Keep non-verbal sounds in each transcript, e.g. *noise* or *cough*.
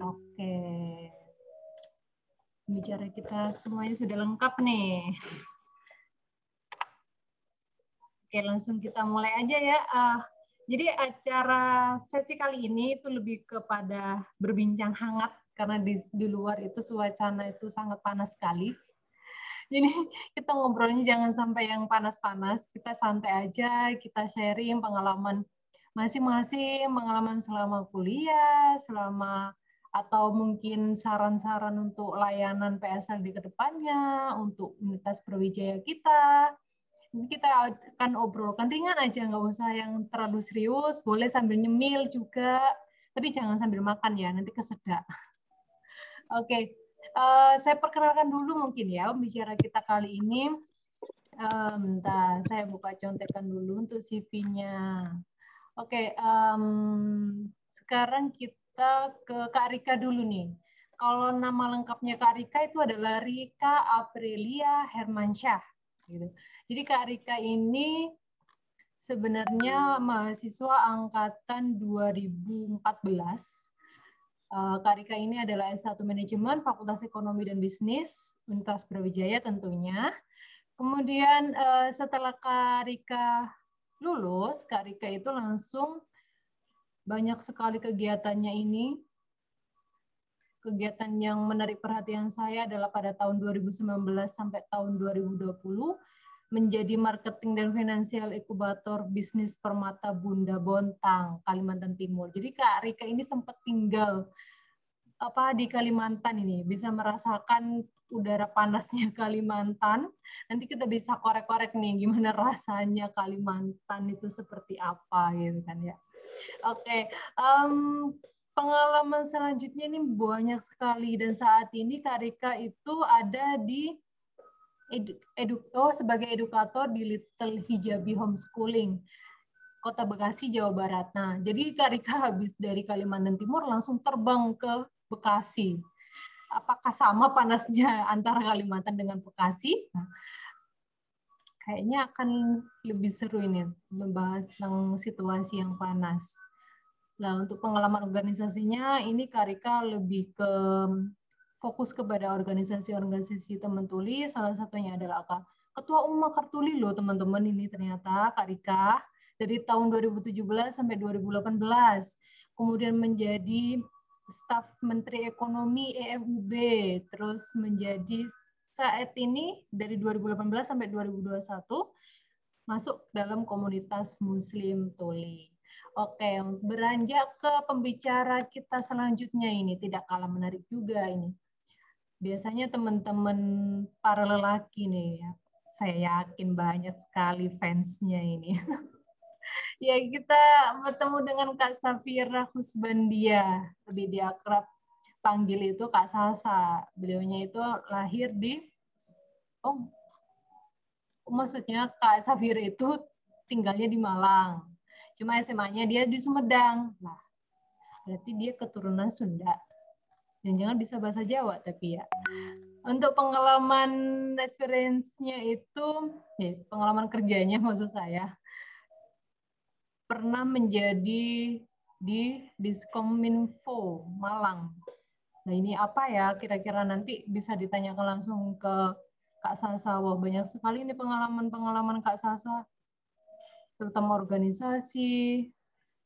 Oke. Bicara kita semuanya sudah lengkap nih. Oke, langsung kita mulai aja ya. Uh, jadi acara sesi kali ini itu lebih kepada berbincang hangat karena di, di luar itu suasana itu sangat panas sekali. Jadi kita ngobrolnya jangan sampai yang panas-panas, kita santai aja, kita sharing pengalaman masing-masing, pengalaman selama kuliah, selama atau mungkin saran-saran untuk layanan PSL di ke depannya, untuk unitas perwijaya kita, kita akan obrolkan ringan aja, nggak usah yang terlalu serius. Boleh sambil nyemil juga, tapi jangan sambil makan ya, nanti kesedak. *laughs* Oke, okay. uh, eh, saya perkenalkan dulu mungkin ya bicara kita kali ini. Uh, bentar, saya buka contekan dulu untuk CV-nya. Oke, okay, um, sekarang kita ke Kak Rika dulu nih. Kalau nama lengkapnya Kak Rika itu adalah Rika Aprilia Hermansyah. Gitu. Jadi Kak Rika ini sebenarnya mahasiswa angkatan 2014. Eh, Kak Rika ini adalah S1 Manajemen Fakultas Ekonomi dan Bisnis Universitas Brawijaya tentunya. Kemudian eh, setelah Kak Rika lulus, Kak Rika itu langsung banyak sekali kegiatannya ini kegiatan yang menarik perhatian saya adalah pada tahun 2019 sampai tahun 2020 menjadi marketing dan finansial inkubator bisnis Permata Bunda Bontang, Kalimantan Timur. Jadi Kak Rika ini sempat tinggal apa di Kalimantan ini, bisa merasakan udara panasnya *laughs* Kalimantan. Nanti kita bisa korek-korek nih gimana rasanya Kalimantan itu seperti apa gitu kan ya. Oke, okay. um, pengalaman selanjutnya ini banyak sekali dan saat ini Karika itu ada di edu, oh, sebagai edukator di Little Hijabi Homeschooling Kota Bekasi Jawa Barat. Nah, jadi Karika habis dari Kalimantan Timur langsung terbang ke Bekasi. Apakah sama panasnya *laughs* antara Kalimantan dengan Bekasi? Nah, kayaknya akan lebih seru ini membahas tentang situasi yang panas. Nah, untuk pengalaman organisasinya, ini Karika lebih ke fokus kepada organisasi-organisasi teman tuli. Salah satunya adalah Ketua Umum Kartuli loh teman-teman ini ternyata Karika dari tahun 2017 sampai 2018. Kemudian menjadi staf Menteri Ekonomi EFUB, terus menjadi saat ini dari 2018 sampai 2021 masuk dalam komunitas Muslim Tuli. Oke, beranjak ke pembicara kita selanjutnya ini tidak kalah menarik juga ini. Biasanya teman-teman para lelaki nih ya, saya yakin banyak sekali fansnya ini. *laughs* *laughs* ya kita bertemu dengan Kak Safira Husbandia, lebih diakrab panggil itu Kak Salsa. Beliaunya itu lahir di oh maksudnya Kak Safira itu tinggalnya di Malang Cuma SMA-nya dia di Sumedang. Nah, berarti dia keturunan Sunda. Dan jangan bisa bahasa Jawa tapi ya. Untuk pengalaman experience-nya itu, ya, pengalaman kerjanya *laughs* maksud saya, pernah menjadi di Diskominfo Malang. Nah ini apa ya kira-kira nanti bisa ditanyakan langsung ke Kak Sasa. Wah banyak sekali ini pengalaman-pengalaman Kak Sasa terutama organisasi,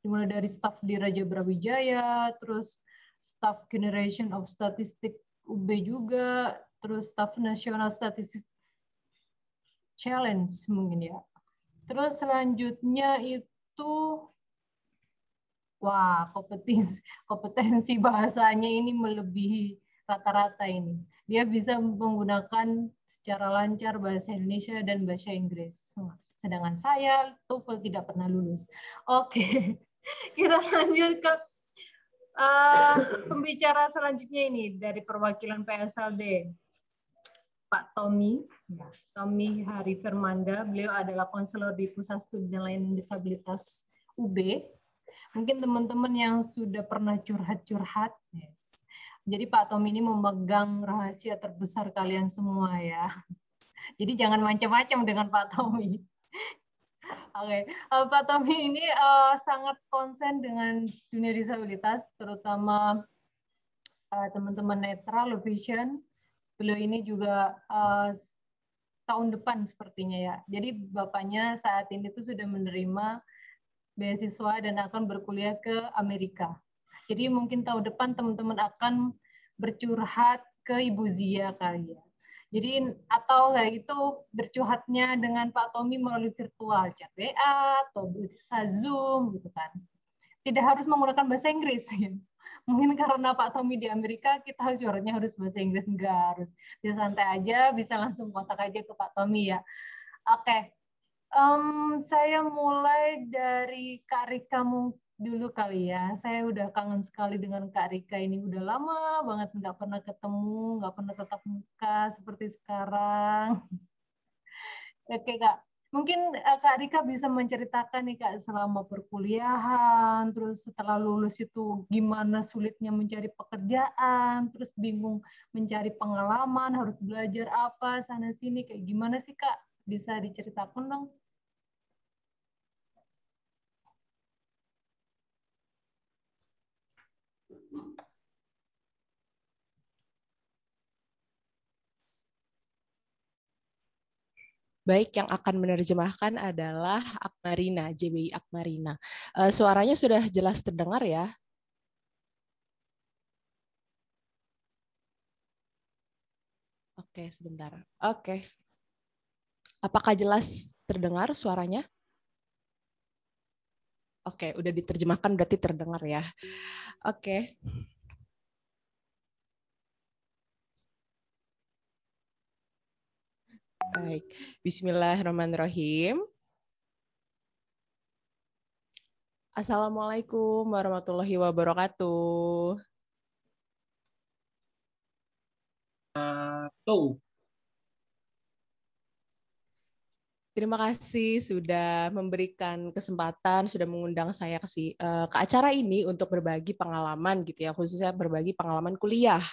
dimulai dari staff di Raja Brawijaya, terus staff Generation of Statistik UB juga, terus staff National Statistik Challenge mungkin ya. Terus selanjutnya itu wah kompetensi *laughs* kompetensi bahasanya ini melebihi rata-rata ini. Dia bisa menggunakan secara lancar bahasa Indonesia dan bahasa Inggris. Sedangkan saya TOEFL tidak pernah lulus. Oke, *laughs* kita lanjut ke uh, pembicara selanjutnya ini dari perwakilan PSLD. Pak Tommy, ya, Tommy Hari Firmanda, beliau adalah konselor di Pusat Studi dan Layanan Disabilitas UB. Mungkin teman-teman yang sudah pernah curhat-curhat, yes. Jadi Pak Tommy ini memegang rahasia terbesar kalian semua ya. Jadi jangan macam-macam dengan Pak Tommy. Oke, okay. uh, eh, Pak Tommy ini uh, sangat konsen dengan dunia disabilitas, terutama uh, teman-teman netra low vision. Beliau ini juga uh, tahun depan sepertinya ya. Jadi bapaknya saat ini tuh sudah menerima beasiswa dan akan berkuliah ke Amerika. Jadi mungkin tahun depan teman-teman akan bercurhat ke Ibu Zia kali ya. Jadi atau kayak itu bercurhatnya dengan Pak Tommy melalui virtual chat WA atau bisa Zoom gitu kan. Tidak harus menggunakan bahasa Inggris ya. *laughs* Mungkin karena Pak Tommy di Amerika kita curhatnya harus bahasa Inggris enggak harus. Bisa santai aja, bisa langsung kontak aja ke Pak Tommy ya. Oke. Um, saya mulai dari Kak Rika dulu kali ya. Saya udah kangen sekali dengan Kak Rika ini. Udah lama banget nggak pernah ketemu, nggak pernah tetap muka seperti sekarang. *laughs* Oke Kak, mungkin eh, Kak Rika bisa menceritakan nih Kak selama perkuliahan, terus setelah lulus itu gimana sulitnya mencari pekerjaan, terus bingung mencari pengalaman, harus belajar apa sana sini, kayak gimana sih Kak? Bisa diceritakan dong? Baik, yang akan menerjemahkan adalah Akmarina, JBI Akmarina. Uh, suaranya sudah jelas terdengar ya? Oke, sebentar. Oke. Apakah jelas terdengar suaranya? Oke, udah diterjemahkan berarti terdengar ya. Oke. Baik, Bismillahirrahmanirrahim. Assalamualaikum warahmatullahi wabarakatuh. Uh, Terima kasih sudah memberikan kesempatan, sudah mengundang saya ke, uh, ke acara ini untuk berbagi pengalaman gitu ya, khususnya berbagi pengalaman kuliah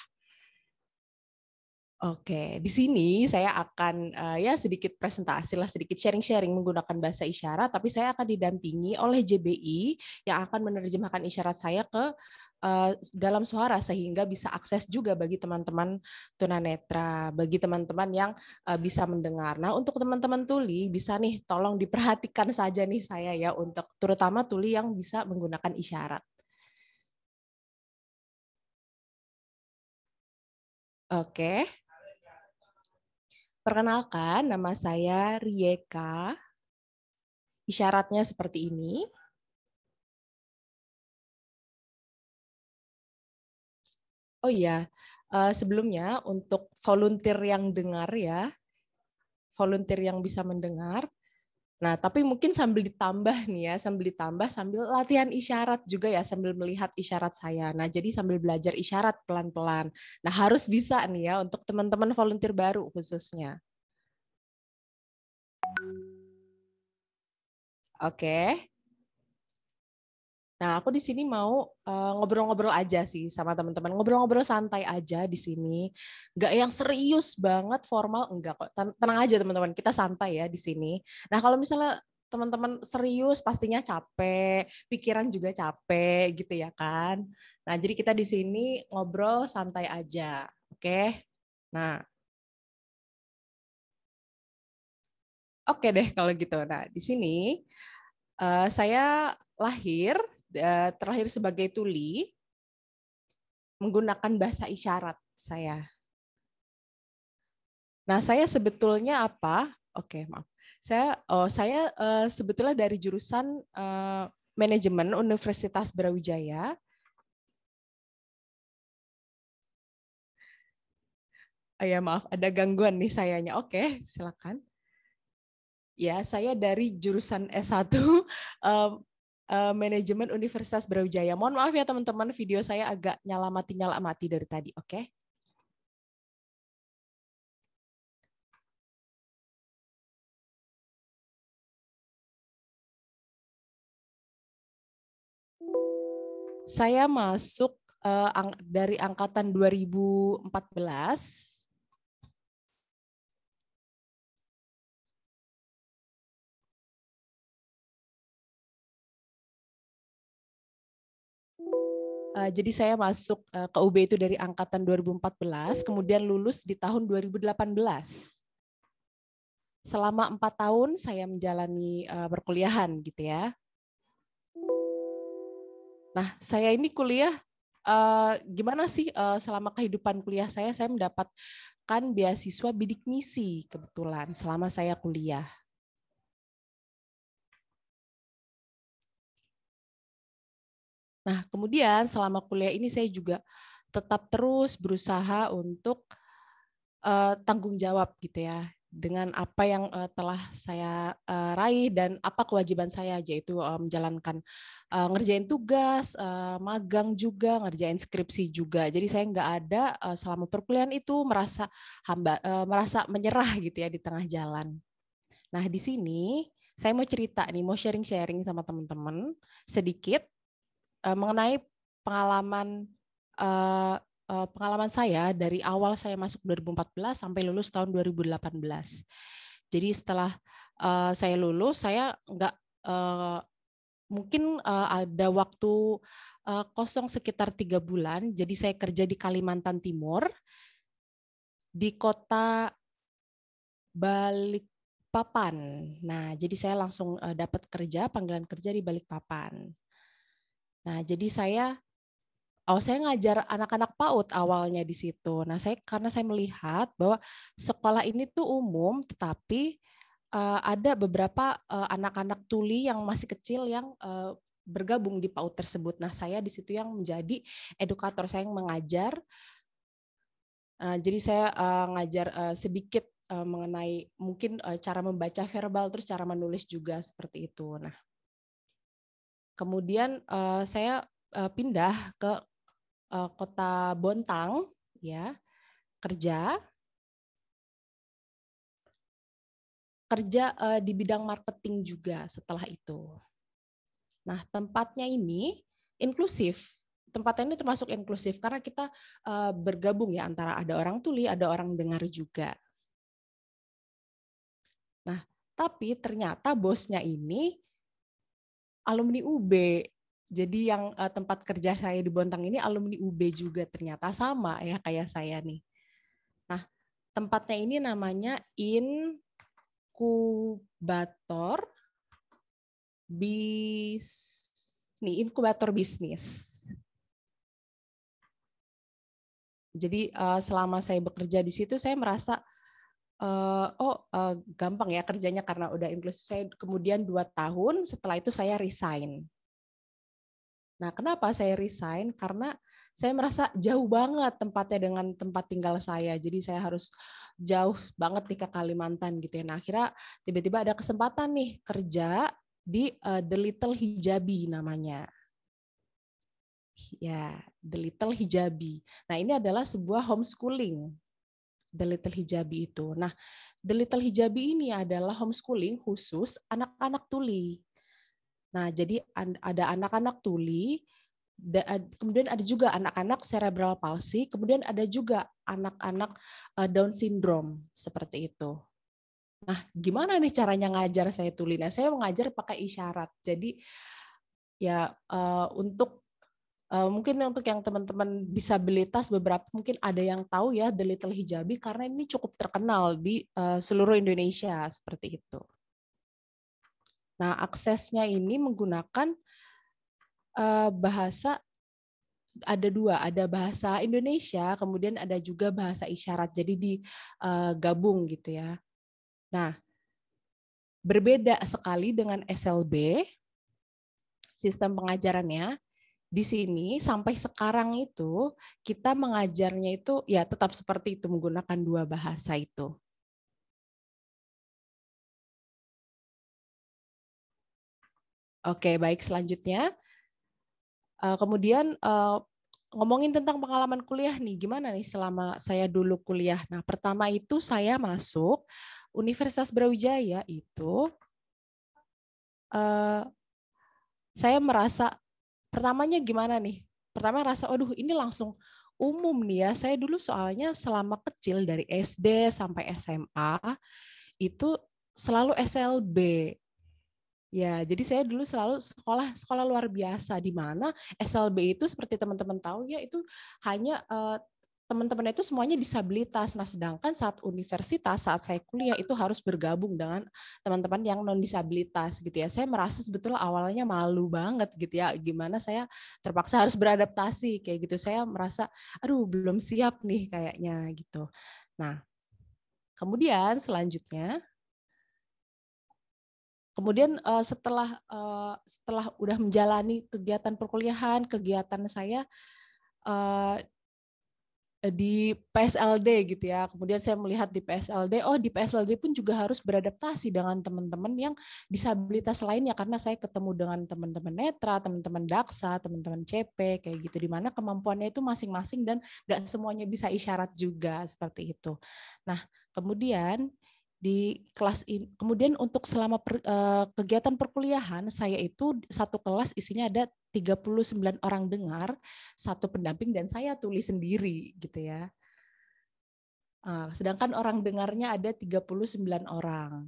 Oke, di sini saya akan uh, ya sedikit presentasi lah, sedikit sharing-sharing menggunakan bahasa isyarat, tapi saya akan didampingi oleh JBI yang akan menerjemahkan isyarat saya ke uh, dalam suara sehingga bisa akses juga bagi teman-teman tunanetra, bagi teman-teman yang uh, bisa mendengar. Nah, untuk teman-teman tuli bisa nih tolong diperhatikan saja nih saya ya untuk terutama tuli yang bisa menggunakan isyarat. Oke. Perkenalkan, nama saya Rieka. Isyaratnya seperti ini. Oh iya, eh, sebelumnya untuk volunteer yang dengar ya, volunteer yang bisa mendengar. Nah, tapi mungkin sambil ditambah nih ya, sambil ditambah sambil latihan isyarat juga ya, sambil melihat isyarat saya. Nah, jadi sambil belajar isyarat pelan-pelan. Nah, harus bisa nih ya untuk teman-teman volunteer baru khususnya. Oke. Nah, aku di sini mau eh, ngobrol-ngobrol uh, aja sih sama teman-teman. Ngobrol-ngobrol santai aja di sini. Nggak yang serius banget, formal. Enggak kok. Tenang aja teman-teman, kita santai ya di sini. Nah, kalau misalnya teman-teman serius pastinya capek, pikiran juga capek gitu ya kan. Nah, jadi kita di sini ngobrol santai aja. Oke? Nah, Oke deh kalau gitu. Nah, di sini uh, saya lahir terlahir sebagai tuli menggunakan bahasa isyarat saya. Nah, saya sebetulnya apa? Oke, maaf. Saya oh saya uh, sebetulnya dari jurusan uh, manajemen Universitas Brawijaya. Oh ya, maaf, ada gangguan nih sayanya. Oke, silakan. Ya, saya dari jurusan S1 um, *laughs* uh, manajemen Universitas Brawijaya. Mohon maaf ya teman-teman, video saya agak nyala mati nyala mati dari tadi, oke? Okay? Saya masuk uh, dari angkatan 2014 Uh, jadi saya masuk uh, ke UB itu dari angkatan 2014, kemudian lulus di tahun 2018. Selama empat tahun saya menjalani uh, perkuliahan gitu ya. Nah, saya ini kuliah uh, gimana sih uh, selama kehidupan kuliah saya saya mendapatkan beasiswa bidik misi kebetulan selama saya kuliah. Nah, kemudian selama kuliah ini saya juga tetap terus berusaha untuk uh, tanggung jawab gitu ya dengan apa yang uh, telah saya uh, raih dan apa kewajiban saya yaitu uh, menjalankan uh, ngerjain tugas, uh, magang juga, ngerjain skripsi juga. Jadi saya nggak ada uh, selama perkuliahan itu merasa hamba uh, merasa menyerah gitu ya di tengah jalan. Nah di sini saya mau cerita nih, mau sharing-sharing sama teman-teman sedikit uh, mengenai pengalaman uh, uh, pengalaman saya dari awal saya masuk 2014 sampai lulus tahun 2018. Jadi setelah uh, saya lulus, saya nggak uh, mungkin uh, ada waktu uh, kosong sekitar tiga bulan. Jadi saya kerja di Kalimantan Timur di kota Balikpapan. Nah, jadi saya langsung uh, dapat kerja, panggilan kerja di Balikpapan. Nah, jadi saya oh saya ngajar anak-anak PAUD awalnya di situ. Nah, saya karena saya melihat bahwa sekolah ini tuh umum tetapi uh, ada beberapa uh, anak-anak tuli yang masih kecil yang uh, bergabung di PAUD tersebut. Nah, saya di situ yang menjadi edukator, saya yang mengajar. Uh, jadi saya uh, ngajar uh, sedikit mengenai mungkin cara membaca verbal terus cara menulis juga seperti itu. Nah, Kemudian uh, saya uh, pindah ke uh, kota Bontang, ya kerja kerja uh, di bidang marketing juga setelah itu. Nah tempatnya ini inklusif. Tempatnya ini termasuk inklusif karena kita uh, bergabung ya antara ada orang tuli, ada orang dengar juga. Nah, tapi ternyata bosnya ini alumni UB. Jadi yang uh, tempat kerja saya di Bontang ini alumni UB juga ternyata sama ya kayak saya nih. Nah, tempatnya ini namanya inkubator bis nih inkubator bisnis. Jadi uh, selama saya bekerja di situ saya merasa uh, oh uh, gampang ya kerjanya karena udah inklusif. Saya kemudian dua tahun setelah itu saya resign. Nah, kenapa saya resign? Karena saya merasa jauh banget tempatnya dengan tempat tinggal saya. Jadi saya harus jauh banget nih ke Kalimantan gitu ya. Nah, akhirnya tiba-tiba ada kesempatan nih kerja di uh, The Little Hijabi namanya. Ya, The Little Hijabi. Nah, ini adalah sebuah homeschooling The Little Hijabi itu. Nah, The Little Hijabi ini adalah homeschooling khusus anak-anak tuli. Nah, jadi ada anak-anak tuli, kemudian ada juga anak-anak cerebral palsy, kemudian ada juga anak-anak eh, Down syndrome seperti itu. Nah, gimana nih caranya ngajar saya tuli? Nah, saya mengajar pakai isyarat. Jadi ya uh, untuk Uh, mungkin untuk yang teman-teman disabilitas beberapa mungkin ada yang tahu ya The Little Hijabi karena ini cukup terkenal di uh, seluruh Indonesia seperti itu. Nah, aksesnya ini menggunakan uh, bahasa ada dua, ada bahasa Indonesia, kemudian ada juga bahasa isyarat. Jadi digabung gitu ya. Nah, berbeda sekali dengan SLB sistem pengajarannya di sini sampai sekarang itu kita mengajarnya itu ya tetap seperti itu menggunakan dua bahasa itu. Oke, baik selanjutnya. Eh, kemudian eh, ngomongin tentang pengalaman kuliah nih, gimana nih selama saya dulu kuliah. Nah, pertama itu saya masuk Universitas Brawijaya itu eh, saya merasa pertamanya gimana nih? Pertama rasa, aduh ini langsung umum nih ya. Saya dulu soalnya selama kecil dari SD sampai SMA itu selalu SLB. Ya, jadi saya dulu selalu sekolah sekolah luar biasa di mana SLB itu seperti teman-teman tahu ya itu hanya uh, teman-teman itu semuanya disabilitas. Nah, sedangkan saat universitas, saat saya kuliah itu harus bergabung dengan teman-teman yang non disabilitas gitu ya. Saya merasa sebetulnya awalnya malu banget gitu ya. Gimana saya terpaksa harus beradaptasi kayak gitu. Saya merasa aduh belum siap nih kayaknya gitu. Nah, kemudian selanjutnya Kemudian uh, setelah uh, setelah udah menjalani kegiatan perkuliahan, kegiatan saya uh, di PSLD gitu ya. Kemudian saya melihat di PSLD, oh di PSLD pun juga harus beradaptasi dengan teman-teman yang disabilitas lainnya karena saya ketemu dengan teman-teman netra, teman-teman daksa, teman-teman CP kayak gitu di mana kemampuannya itu masing-masing dan nggak semuanya bisa isyarat juga seperti itu. Nah, kemudian di kelas ini. Kemudian untuk selama per, uh, kegiatan perkuliahan saya itu satu kelas isinya ada 39 orang dengar, satu pendamping dan saya tulis sendiri gitu ya. Uh, sedangkan orang dengarnya ada 39 orang.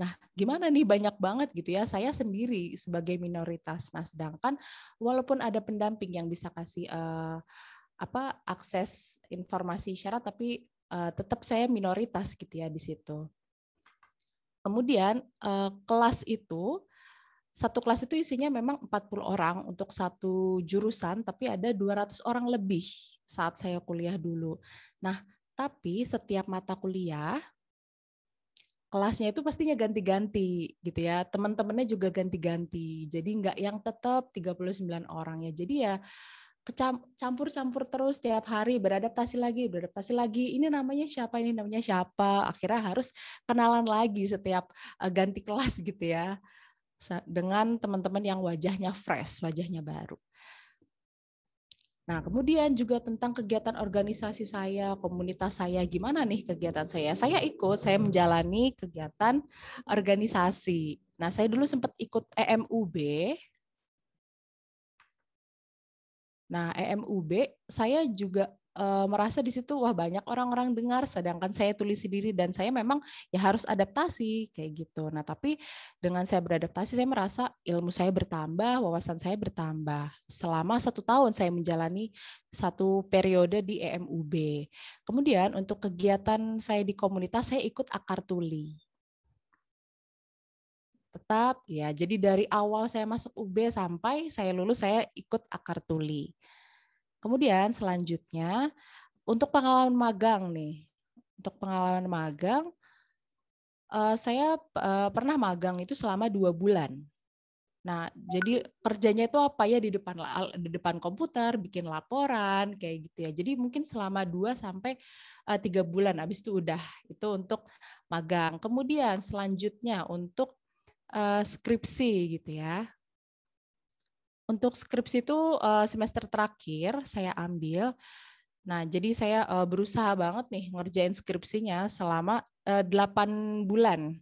Nah, gimana nih banyak banget gitu ya. Saya sendiri sebagai minoritas. Nah, sedangkan walaupun ada pendamping yang bisa kasih uh, apa akses informasi syarat tapi uh, tetap saya minoritas gitu ya di situ. Kemudian uh, kelas itu satu kelas itu isinya memang 40 orang untuk satu jurusan, tapi ada 200 orang lebih saat saya kuliah dulu. Nah, tapi setiap mata kuliah kelasnya itu pastinya ganti-ganti gitu ya. Teman-temannya juga ganti-ganti. Jadi nggak yang tetap 39 orang ya. Jadi ya campur-campur terus tiap hari beradaptasi lagi beradaptasi lagi. Ini namanya siapa ini namanya siapa. Akhirnya harus kenalan lagi setiap uh, ganti kelas *laughs* gitu ya dengan teman-teman yang wajahnya fresh wajahnya baru. Nah, kemudian juga tentang kegiatan organisasi saya, komunitas saya, gimana nih kegiatan saya? Saya ikut, saya menjalani kegiatan organisasi. Nah, saya dulu sempat ikut EMUB, Nah, EMUB saya juga uh, merasa di situ wah banyak orang-orang dengar sedangkan saya tulis sendiri dan saya memang ya harus adaptasi kayak gitu. Nah, tapi dengan saya beradaptasi saya merasa ilmu saya bertambah, wawasan saya bertambah. Selama satu tahun saya menjalani satu periode di EMUB. Kemudian untuk kegiatan saya di komunitas saya ikut akar tuli tetap ya. Jadi dari awal saya masuk UB sampai saya lulus saya ikut akar tuli. Kemudian selanjutnya untuk pengalaman magang nih. Untuk pengalaman magang eh, saya eh, pernah magang itu selama dua bulan. Nah, jadi kerjanya itu apa ya di depan di depan komputer, bikin laporan kayak gitu ya. Jadi mungkin selama 2 sampai eh, tiga bulan habis itu udah itu untuk magang. Kemudian selanjutnya untuk uh, skripsi gitu ya. Untuk skripsi itu uh, semester terakhir saya ambil. Nah, jadi saya uh, berusaha banget nih ngerjain skripsinya selama uh, 8 bulan.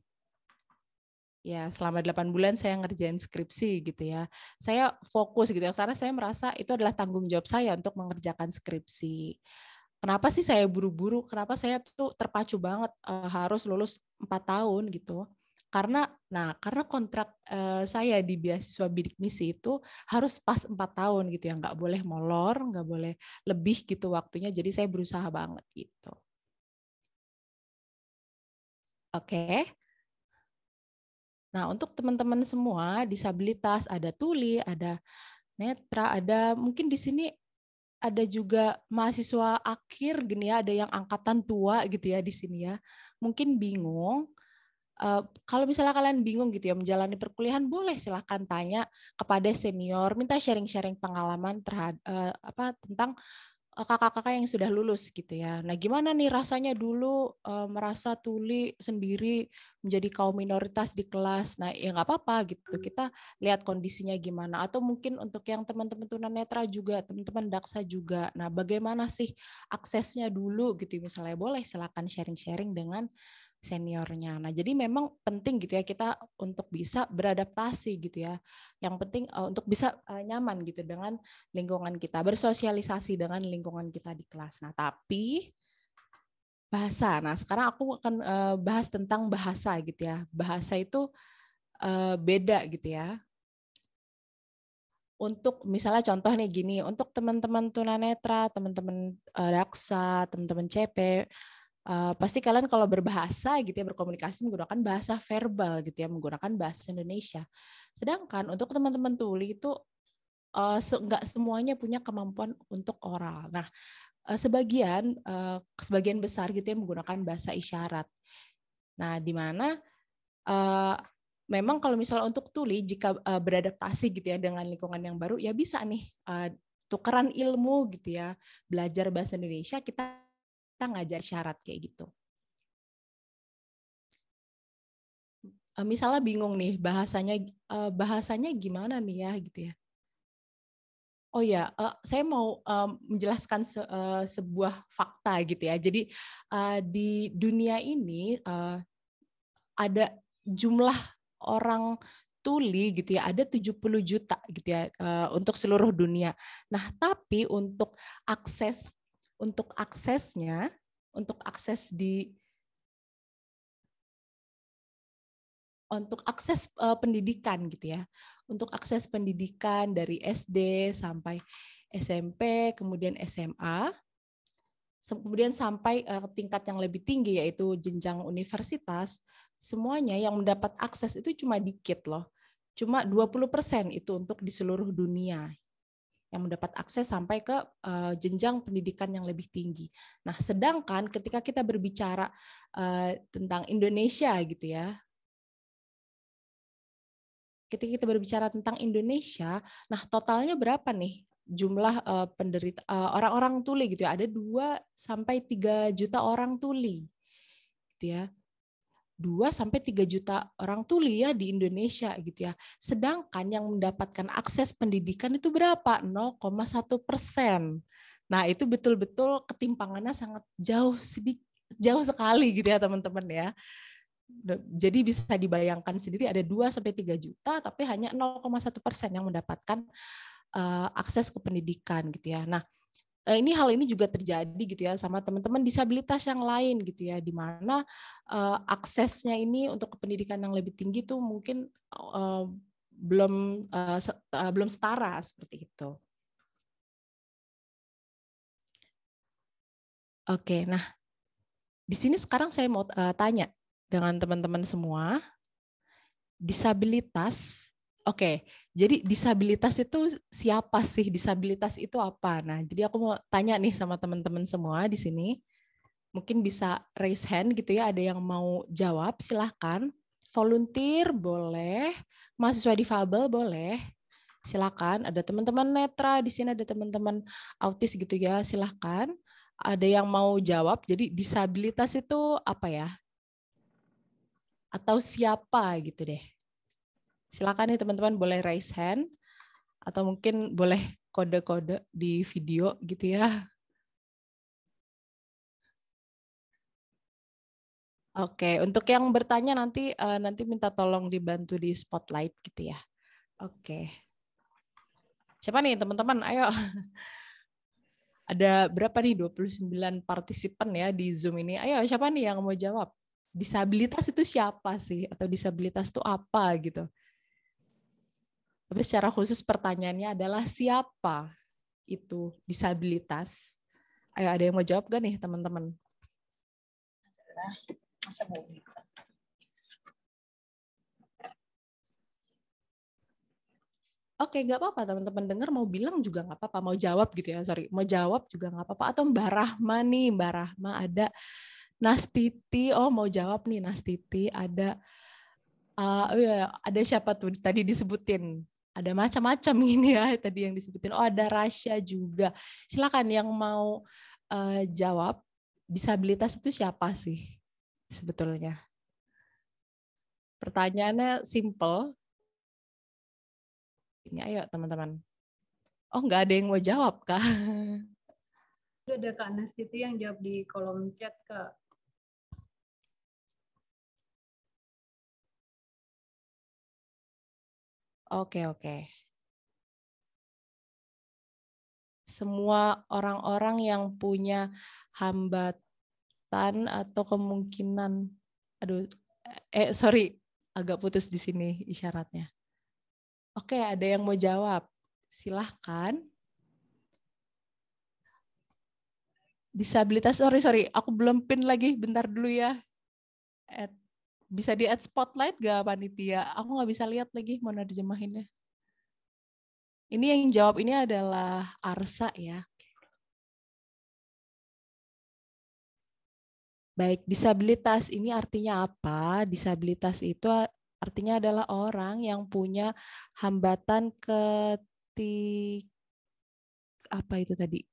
Ya, selama 8 bulan saya ngerjain skripsi gitu ya. Saya fokus gitu ya, karena saya merasa itu adalah tanggung jawab saya untuk mengerjakan skripsi. Kenapa sih saya buru-buru? Kenapa saya tuh terpacu banget harus lulus 4 tahun gitu? Karena nah karena kontrak uh, saya di beasiswa bidik misi itu harus pas empat tahun gitu ya nggak boleh molor nggak boleh lebih gitu waktunya jadi saya berusaha banget gitu. Oke. Nah untuk teman-teman semua disabilitas ada tuli ada netra ada mungkin di sini ada juga mahasiswa akhir gini ya ada yang angkatan tua gitu ya di sini ya. Mungkin bingung Uh, kalau misalnya kalian bingung gitu ya menjalani perkuliahan, boleh silahkan tanya kepada senior, minta sharing-sharing pengalaman terhadap uh, apa tentang eh, kakak-kakak yang sudah lulus gitu ya. Nah, gimana nih rasanya dulu uh, merasa tuli sendiri menjadi kaum minoritas di kelas. Nah, ya nggak apa-apa gitu. Kita lihat kondisinya gimana. Atau mungkin untuk yang teman-teman tunanetra juga, teman-teman daksa juga. Nah, bagaimana sih aksesnya dulu gitu misalnya. Boleh silakan sharing-sharing dengan seniornya. Nah, jadi memang penting gitu ya kita untuk bisa beradaptasi gitu ya. Yang penting uh, untuk bisa uh, nyaman gitu dengan lingkungan kita, bersosialisasi dengan lingkungan kita di kelas. Nah, tapi bahasa. Nah, sekarang aku akan uh, bahas tentang bahasa gitu ya. Bahasa itu uh, beda gitu ya. Untuk misalnya contoh nih gini, untuk teman-teman tunanetra, teman-teman uh, daksa, teman-teman CP, uh, pasti kalian kalau berbahasa gitu ya berkomunikasi menggunakan bahasa verbal gitu ya, menggunakan bahasa Indonesia. Sedangkan untuk teman-teman tuli itu uh, semuanya punya kemampuan untuk oral. Nah, uh, sebagian uh, sebagian besar gitu ya menggunakan bahasa isyarat. Nah, di mana uh, memang kalau misalnya untuk tuli jika uh, beradaptasi gitu ya dengan lingkungan yang baru ya bisa nih uh, tukeran ilmu gitu ya belajar bahasa Indonesia kita kita ngajar syarat kayak gitu. Uh, misalnya bingung nih bahasanya uh, bahasanya gimana nih ya gitu ya. Oh ya, saya mau menjelaskan se, sebuah fakta gitu ya. Jadi di dunia ini ada jumlah orang tuli gitu ya ada 70 juta gitu ya untuk seluruh dunia. Nah, tapi untuk akses untuk aksesnya untuk akses di untuk akses uh, pendidikan gitu ya. Untuk akses pendidikan dari SD sampai SMP, kemudian SMA, kemudian sampai uh, tingkat yang lebih tinggi yaitu jenjang universitas, semuanya yang mendapat akses itu cuma dikit loh. Cuma 20% itu untuk di seluruh dunia yang mendapat akses sampai ke uh, jenjang pendidikan yang lebih tinggi. Nah, sedangkan ketika kita berbicara uh, tentang Indonesia gitu ya, ketika kita berbicara tentang Indonesia, nah totalnya berapa nih jumlah uh, penderita uh, orang-orang tuli gitu ya? Ada 2 sampai 3 juta orang tuli. Gitu ya. 2 sampai 3 juta orang tuli ya di Indonesia gitu ya. Sedangkan yang mendapatkan akses pendidikan itu berapa? 0,1 persen. Nah itu betul-betul ketimpangannya sangat jauh sedikit jauh sekali gitu ya teman-teman ya. Jadi bisa dibayangkan sendiri ada 2 sampai 3 juta tapi hanya 0,1 persen yang mendapatkan uh, akses ke pendidikan gitu ya. Nah ini hal ini juga terjadi gitu ya sama teman-teman disabilitas yang lain gitu ya di mana uh, aksesnya ini untuk pendidikan yang lebih tinggi tuh mungkin uh, belum uh, uh, belum setara seperti itu. Oke, nah di sini sekarang saya mau uh, tanya dengan teman-teman semua, disabilitas Oke, jadi disabilitas itu siapa sih? Disabilitas itu apa? Nah, jadi aku mau tanya nih sama teman-teman semua di sini. Mungkin bisa raise hand gitu ya, ada yang mau jawab, silahkan. Volunteer boleh, mahasiswa difabel boleh, silahkan. Ada teman-teman netra, di sini ada teman-teman autis gitu ya, silahkan. Ada yang mau jawab, jadi disabilitas itu apa ya? Atau siapa gitu deh. Silakan nih teman-teman boleh raise hand atau mungkin boleh kode-kode di video gitu ya. Oke, untuk yang bertanya nanti uh, nanti minta tolong dibantu di spotlight gitu ya. Oke. Siapa nih teman-teman? Ayo. *laughs* Ada berapa nih 29 partisipan ya di Zoom ini? Ayo siapa nih yang mau jawab? Disabilitas itu siapa sih? Atau disabilitas itu apa gitu? Tapi secara khusus pertanyaannya adalah siapa itu disabilitas? Ayo ada yang mau jawab gak nih teman-teman? Oke, nggak apa-apa teman-teman dengar mau bilang juga nggak apa-apa, mau jawab gitu ya, sorry, mau jawab juga nggak apa-apa. Atau Mbak Rahma nih, Mbak Rahma ada Nastiti, oh mau jawab nih Nastiti, ada uh, ya, ada siapa tuh tadi disebutin ada macam-macam *laughs* ini ya tadi yang disebutin. Oh ada Rasya juga. Silakan yang mau uh, jawab disabilitas itu siapa sih sebetulnya? Pertanyaannya simple. Ini ayo teman-teman. Oh nggak ada yang mau jawab kak? *laughs* Ada Kak Nastiti yang jawab di kolom chat Kak. Oke, oke. Semua orang-orang yang punya hambatan atau kemungkinan, aduh, eh sorry, agak putus di sini isyaratnya. Oke, ada yang mau jawab? Silahkan. Disabilitas, sorry, sorry. Aku belum pin lagi. Bentar dulu ya. At, bisa di add spotlight gak panitia? Aku nggak bisa lihat lagi mau nerjemahinnya. Ini yang jawab ini adalah Arsa ya. Baik, disabilitas ini artinya apa? Disabilitas itu artinya adalah orang yang punya hambatan ketik apa itu tadi?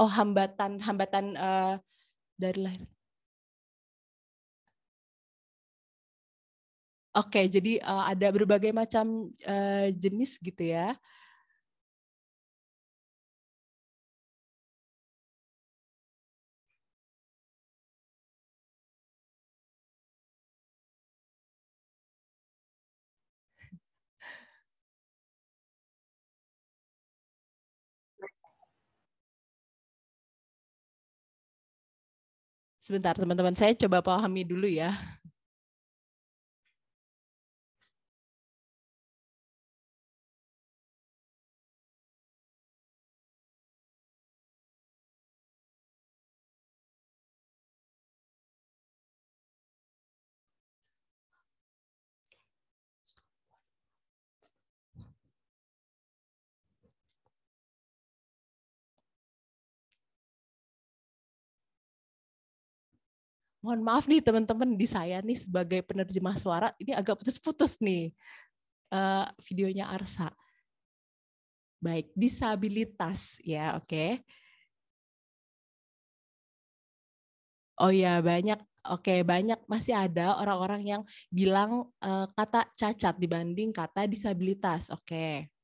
Oh, hambatan hambatan uh, dari lahir. Oke, jadi uh, ada berbagai macam uh, jenis gitu ya. Sebentar, teman-teman. Saya coba pahami dulu ya. Mohon maaf nih teman-teman di saya nih sebagai penerjemah suara ini agak putus-putus nih uh, videonya Arsa. Baik, disabilitas ya, oke. Okay. Oh ya, banyak oke, okay, banyak masih ada orang-orang yang bilang uh, kata cacat dibanding kata disabilitas. Oke. Okay.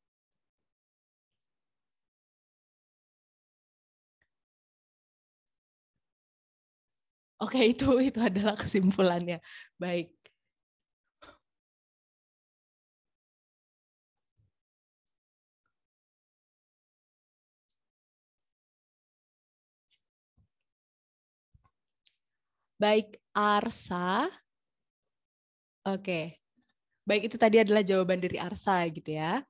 Oke, *laughs* itu itu adalah kesimpulannya. Baik. Baik, Arsa. Oke. Baik, itu tadi adalah jawaban dari Arsa gitu ya.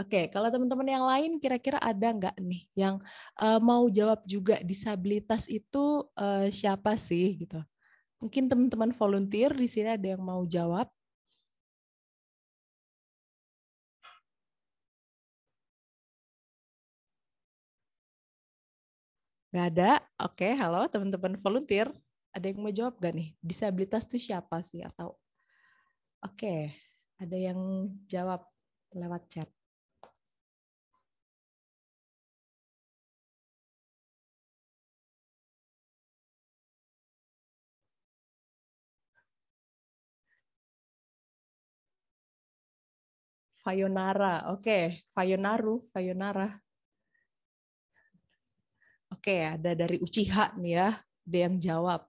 Oke, kalau teman-teman yang lain kira-kira ada nggak nih yang uh, mau jawab juga disabilitas itu uh, siapa sih gitu? Mungkin teman-teman volunteer di sini ada yang mau jawab. Nggak ada? Oke, halo teman-teman volunteer. Ada yang mau jawab nggak nih? Disabilitas itu siapa sih? Atau Oke, ada yang jawab lewat chat. Fayonara. Oke, Fayonaru, Fayonara. Oke, ada dari Uchiha nih ya, ada yang jawab.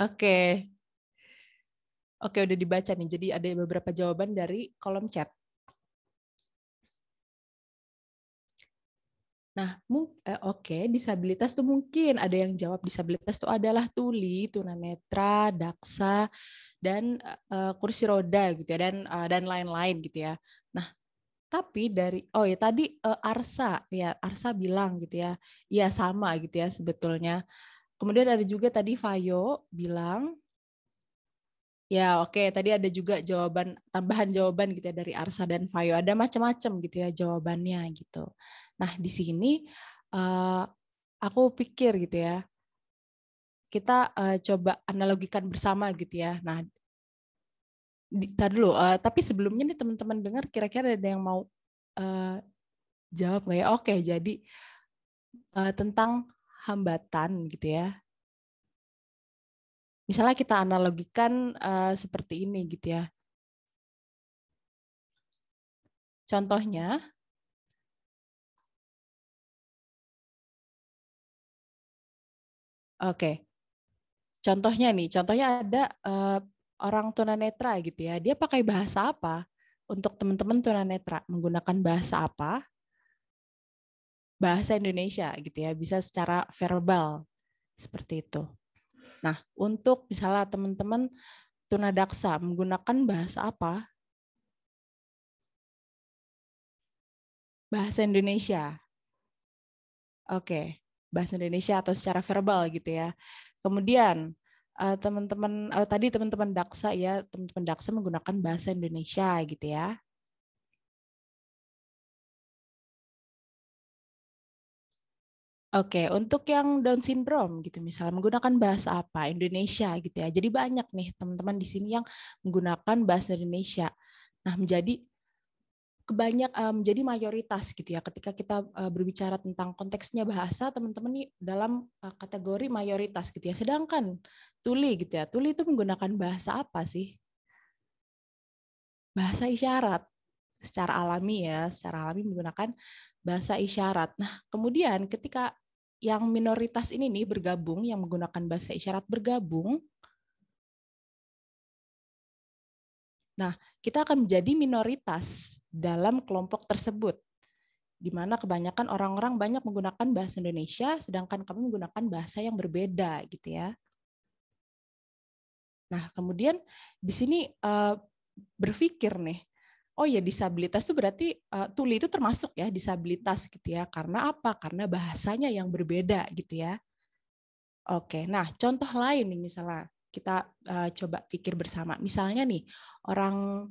Oke. Oke, udah dibaca nih. Jadi ada beberapa jawaban dari kolom chat. Nah, eh, oke, okay, disabilitas tuh mungkin ada yang jawab disabilitas itu adalah tuli, tunanetra, daksa, dan uh, kursi roda gitu ya, dan uh, dan lain-lain gitu ya. Nah, tapi dari oh ya tadi uh, Arsa ya Arsa bilang gitu ya, iya sama gitu ya sebetulnya. Kemudian ada juga tadi Fayo bilang Ya, oke. Okay. Tadi ada juga jawaban tambahan jawaban gitu ya dari Arsa dan Fayo. Ada macam-macam gitu ya jawabannya gitu. Nah, di sini uh, aku pikir gitu ya. Kita uh, coba analogikan bersama gitu ya. Nah, tadi dulu. Uh, tapi sebelumnya nih teman-teman dengar kira-kira ada yang mau uh, jawab nggak ya? Oke, jadi uh, tentang hambatan gitu ya misalnya kita analogikan uh, seperti ini gitu ya. Contohnya, oke, contohnya nih, contohnya ada uh, orang tunanetra gitu ya, dia pakai bahasa apa untuk teman-teman tunanetra menggunakan bahasa apa? Bahasa Indonesia gitu ya, bisa secara verbal seperti itu. Nah, untuk misalnya teman-teman tunadaksa menggunakan bahasa apa? Bahasa Indonesia. Oke, bahasa Indonesia atau secara verbal gitu ya. Kemudian eh, teman-teman uh, tadi teman-teman daksa ya, teman-teman daksa menggunakan bahasa Indonesia gitu ya. Oke, untuk yang Down syndrome gitu misalnya menggunakan bahasa apa? Indonesia gitu ya. Jadi banyak nih teman-teman di sini yang menggunakan bahasa Indonesia. Nah, menjadi kebanyak menjadi mayoritas gitu ya. Ketika kita berbicara tentang konteksnya bahasa, teman-teman nih dalam kategori mayoritas gitu ya. Sedangkan tuli gitu ya. Tuli itu menggunakan bahasa apa sih? Bahasa isyarat secara alami ya, secara alami menggunakan bahasa isyarat. Nah, kemudian ketika yang minoritas ini nih bergabung, yang menggunakan bahasa isyarat bergabung, nah kita akan menjadi minoritas dalam kelompok tersebut, di mana kebanyakan orang-orang banyak menggunakan bahasa Indonesia, sedangkan kami menggunakan bahasa yang berbeda, gitu ya. Nah, kemudian di sini uh, berpikir nih, oh ya disabilitas itu berarti uh, tuli itu termasuk ya disabilitas gitu ya. Karena apa? Karena bahasanya yang berbeda gitu ya. Oke, nah contoh lain nih misalnya kita uh, coba pikir bersama. Misalnya nih orang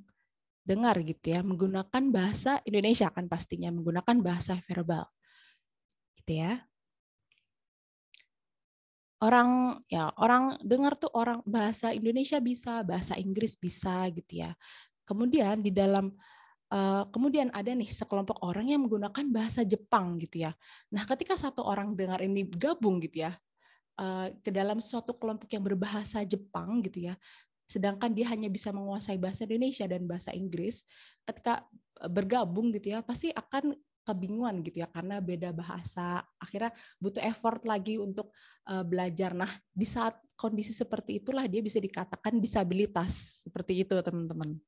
dengar gitu ya menggunakan bahasa Indonesia kan pastinya menggunakan bahasa verbal. Gitu ya. Orang ya orang dengar tuh orang bahasa Indonesia bisa, bahasa Inggris bisa gitu ya. Kemudian di dalam Uh, kemudian ada nih sekelompok orang yang menggunakan bahasa Jepang gitu ya. Nah, ketika satu orang dengar ini gabung gitu ya uh, ke dalam suatu kelompok yang berbahasa Jepang gitu ya, sedangkan dia hanya bisa menguasai bahasa Indonesia dan bahasa Inggris, ketika bergabung gitu ya pasti akan kebingungan gitu ya karena beda bahasa. Akhirnya butuh effort lagi untuk uh, belajar. Nah di saat kondisi seperti itulah dia bisa dikatakan disabilitas seperti itu teman-teman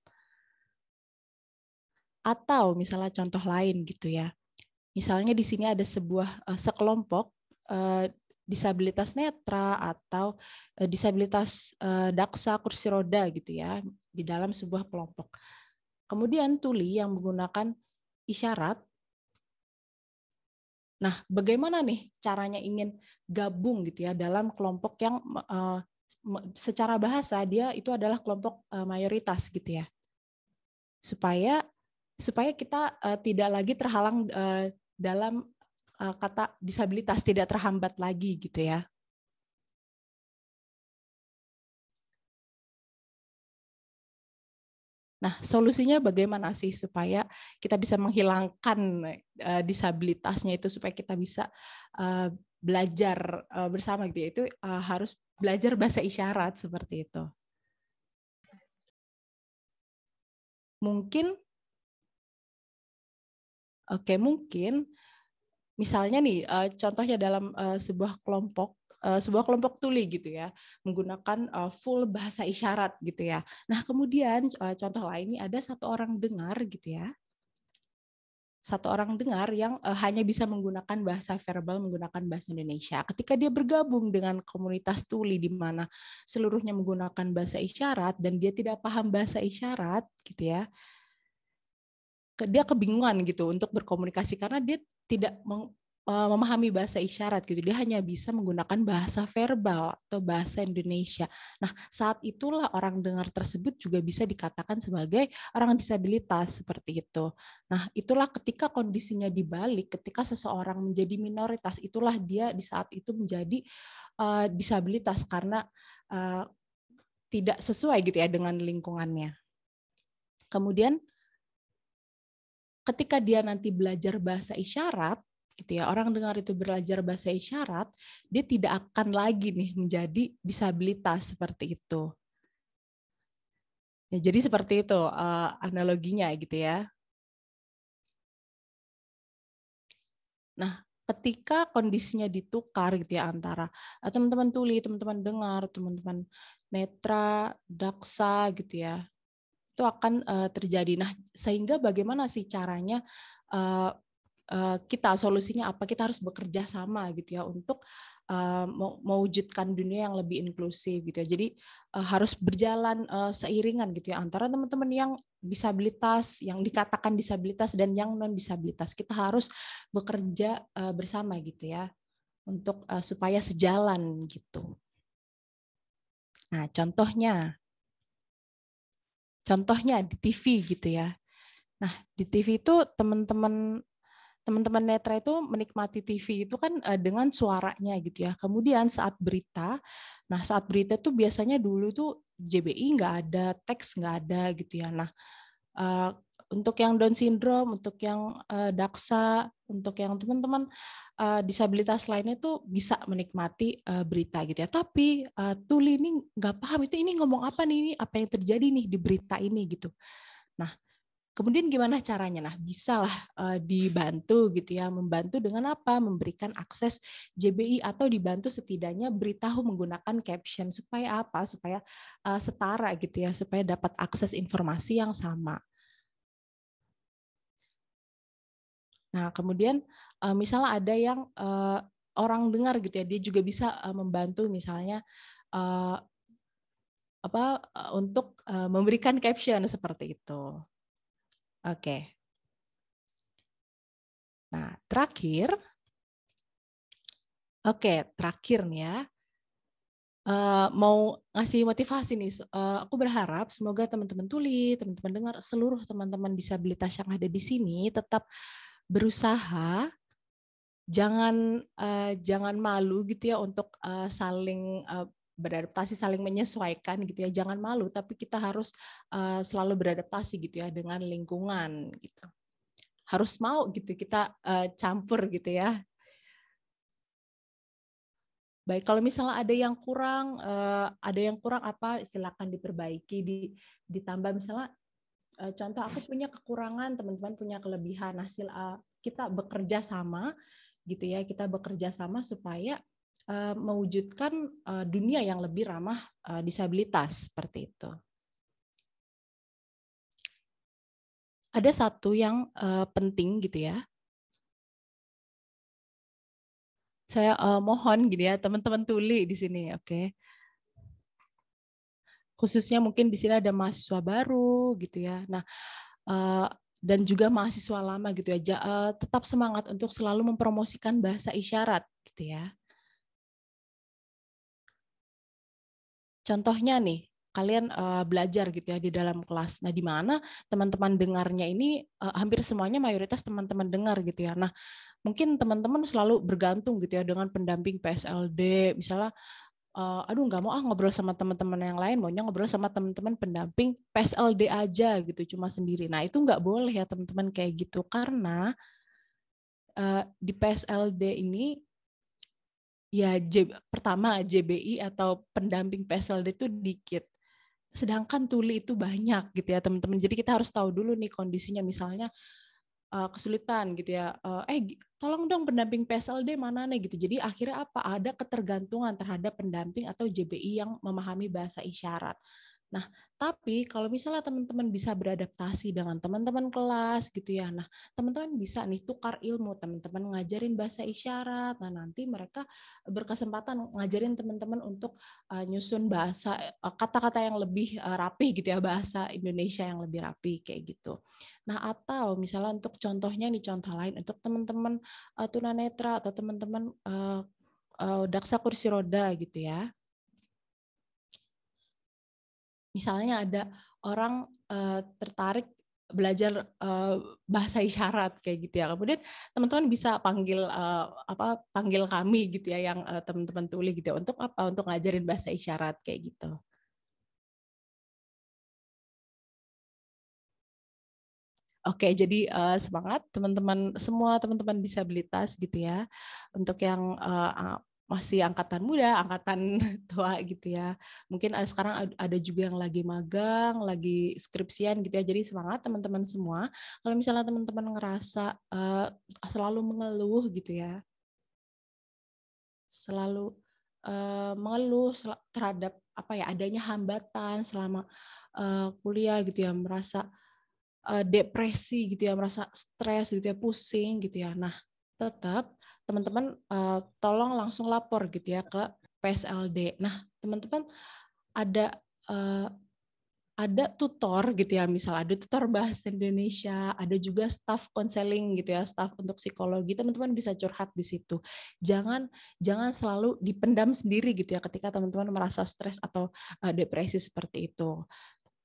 atau misalnya contoh lain gitu ya. Misalnya di sini ada sebuah uh, sekelompok uh, disabilitas netra atau uh, disabilitas uh, daksa kursi roda gitu ya di dalam sebuah kelompok. Kemudian tuli yang menggunakan isyarat. Nah, bagaimana nih caranya ingin gabung gitu ya dalam kelompok yang uh, secara bahasa dia itu adalah kelompok uh, mayoritas gitu ya. Supaya supaya kita uh, tidak lagi terhalang uh, dalam uh, kata disabilitas tidak terhambat lagi gitu ya. Nah, solusinya bagaimana sih supaya kita bisa menghilangkan uh, disabilitasnya itu supaya kita bisa uh, belajar uh, bersama gitu ya. Itu uh, harus belajar bahasa isyarat seperti itu. Mungkin Oke, mungkin misalnya nih uh, contohnya dalam uh, sebuah kelompok uh, sebuah kelompok tuli gitu ya menggunakan full bahasa isyarat gitu ya. Nah kemudian contoh lain ini ada satu orang dengar gitu ya satu orang dengar yang hanya bisa menggunakan bahasa verbal menggunakan bahasa Indonesia. Ketika dia bergabung dengan komunitas tuli di mana seluruhnya menggunakan bahasa isyarat dan dia tidak paham bahasa isyarat gitu ya dia kebingungan gitu untuk berkomunikasi karena dia tidak e, memahami bahasa isyarat gitu. Dia hanya bisa menggunakan bahasa verbal atau bahasa Indonesia. Nah, saat itulah orang dengar tersebut juga bisa dikatakan sebagai orang disabilitas seperti itu. Nah, itulah ketika kondisinya dibalik, ketika seseorang menjadi minoritas, itulah dia di saat itu menjadi uh, disabilitas karena uh, tidak sesuai gitu ya dengan lingkungannya. Kemudian ketika dia nanti belajar bahasa isyarat, gitu ya, orang dengar itu belajar bahasa isyarat, dia tidak akan lagi nih menjadi disabilitas seperti itu. Ya, jadi seperti itu uh, analoginya gitu ya. Nah, ketika kondisinya ditukar gitu ya antara eh, teman-teman tuli, teman-teman dengar, teman-teman netra, daksa gitu ya itu akan uh, terjadi. Nah, sehingga bagaimana sih caranya uh, kita solusinya apa? Kita harus bekerja sama gitu ya untuk mewujudkan dunia yang lebih inklusif gitu ya. Jadi harus berjalan seiringan gitu ya antara teman-teman yang disabilitas, yang dikatakan disabilitas dan yang non disabilitas. Kita harus bekerja bersama gitu ya untuk supaya sejalan gitu. Nah, contohnya contohnya di TV gitu ya. Nah, di TV itu teman-teman teman-teman netra itu menikmati TV itu kan uh, dengan suaranya gitu ya. Kemudian saat berita, nah saat berita tuh biasanya dulu tuh JBI nggak ada, teks nggak ada gitu ya. Nah uh, untuk yang Down syndrome, untuk yang uh, daksa, untuk yang teman-teman uh, disabilitas lainnya tuh bisa menikmati uh, berita gitu ya. Tapi uh, Tuli ini nggak paham itu ini ngomong apa nih, ini apa yang terjadi nih di berita ini gitu. Nah, Kemudian gimana caranya? Nah, bisalah uh, dibantu gitu ya, membantu dengan apa? Memberikan akses JBI atau dibantu setidaknya beritahu menggunakan caption supaya apa? Supaya uh, setara gitu ya, supaya dapat akses informasi yang sama. Nah, kemudian uh, misalnya ada yang uh, orang dengar gitu ya, dia juga bisa uh, membantu misalnya uh, apa untuk uh, memberikan caption seperti itu. Oke. Nah, terakhir, oke, terakhir nih ya, uh, mau ngasih motivasi nih. Uh, aku berharap semoga teman-teman tuli, teman-teman dengar, seluruh teman-teman disabilitas yang ada di sini tetap berusaha jangan uh, jangan malu gitu ya untuk uh, saling uh, beradaptasi saling menyesuaikan gitu ya. Jangan malu tapi kita harus uh, selalu beradaptasi gitu ya dengan lingkungan gitu. Harus mau gitu kita uh, campur gitu ya. Baik kalau misalnya ada yang kurang uh, ada yang kurang apa silakan diperbaiki di ditambah misalnya uh, contoh aku punya kekurangan teman-teman punya kelebihan hasil uh, kita bekerja sama gitu ya kita bekerja sama supaya Eh, mewujudkan eh, dunia yang lebih ramah eh, disabilitas seperti itu. Ada satu yang penting gitu ya. Saya mohon gitu ya teman-teman tuli di sini, oke. Okay? Khususnya mungkin di sini ada mahasiswa baru gitu ya. Nah, dan juga mahasiswa lama gitu ya. Tetap semangat untuk selalu mempromosikan bahasa isyarat gitu ya Contohnya nih, kalian uh, belajar gitu ya di dalam kelas. Nah, di mana teman-teman dengarnya ini hampir semuanya mayoritas teman-teman dengar gitu ya. Nah, mungkin teman-teman selalu bergantung gitu ya dengan pendamping PSLD, misalnya uh, aduh nggak mau ah ngobrol sama teman-teman yang lain, maunya ngobrol sama teman-teman pendamping PSLD aja gitu, cuma sendiri. Nah, itu nggak boleh ya teman-teman kayak gitu karena uh, di PSLD ini ya J, pertama JBI atau pendamping PSLD itu dikit. Sedangkan tuli itu banyak gitu ya teman-teman. Jadi kita harus tahu dulu nih kondisinya misalnya uh, kesulitan gitu ya. Uh, eh tolong dong pendamping PSLD mana nih gitu. Jadi akhirnya apa? Ada ketergantungan terhadap pendamping atau JBI yang memahami bahasa isyarat. Nah, tapi kalau misalnya teman-teman bisa beradaptasi dengan teman-teman kelas gitu ya. Nah, teman-teman bisa nih tukar ilmu, teman-teman ngajarin bahasa isyarat. Nah, nanti mereka berkesempatan ngajarin teman-teman untuk uh, nyusun bahasa kata-kata uh, yang lebih uh, rapi gitu ya, bahasa Indonesia yang lebih rapi kayak gitu. Nah, atau misalnya untuk contohnya nih contoh lain untuk teman-teman uh, tunanetra atau teman-teman uh, uh, daksa kursi roda gitu ya misalnya ada orang uh, tertarik belajar uh, bahasa isyarat kayak gitu ya. Kemudian teman-teman bisa panggil uh, apa panggil kami gitu ya yang uh, teman-teman tuli gitu ya. untuk apa? Untuk ngajarin bahasa isyarat kayak gitu. Oke, jadi uh, semangat teman-teman semua teman-teman disabilitas gitu ya. Untuk yang uh, masih angkatan muda, angkatan *laughs* tua gitu ya. Mungkin ada sekarang ada juga yang lagi magang, lagi skripsian gitu ya. Jadi semangat teman-teman semua. Kalau misalnya teman-teman ngerasa uh, selalu mengeluh gitu ya, selalu uh, mengeluh terhadap apa ya adanya hambatan selama uh, kuliah gitu ya, merasa uh, depresi gitu ya, merasa stres gitu ya, pusing gitu ya. Nah, tetap teman-teman uh, tolong langsung lapor gitu ya ke PSLD. Nah, teman-teman ada uh, ada tutor gitu ya, misal ada tutor bahasa Indonesia, ada juga staff konseling gitu ya, staff untuk psikologi, teman-teman bisa curhat di situ. Jangan jangan selalu dipendam sendiri gitu ya ketika teman-teman merasa stres atau uh, depresi seperti itu.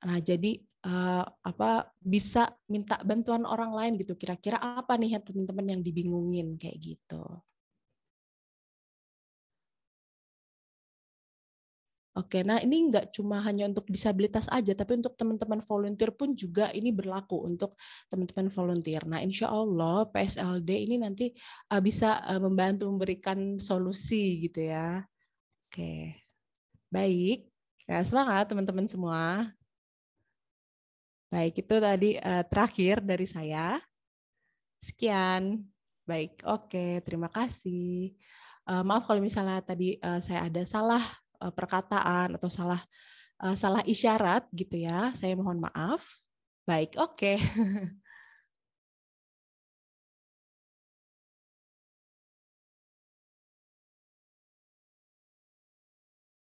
Nah, jadi uh, apa bisa minta bantuan orang lain gitu. Kira-kira apa nih ya teman-teman yang dibingungin kayak gitu. Oke, nah ini nggak cuma hanya untuk disabilitas aja, tapi untuk teman-teman volunteer pun juga ini berlaku untuk teman-teman volunteer. Nah, insya Allah PSLD ini nanti uh, bisa uh, membantu memberikan solusi gitu ya. Oke, baik. Ya, semangat teman-teman semua. Baik, itu tadi uh, terakhir dari saya. Sekian. Baik, oke. Terima kasih. Uh, maaf kalau misalnya tadi uh, saya ada salah Eh, perkataan atau salah uh, salah isyarat gitu ya. Saya mohon maaf. Baik, oke. Okay. *laughs*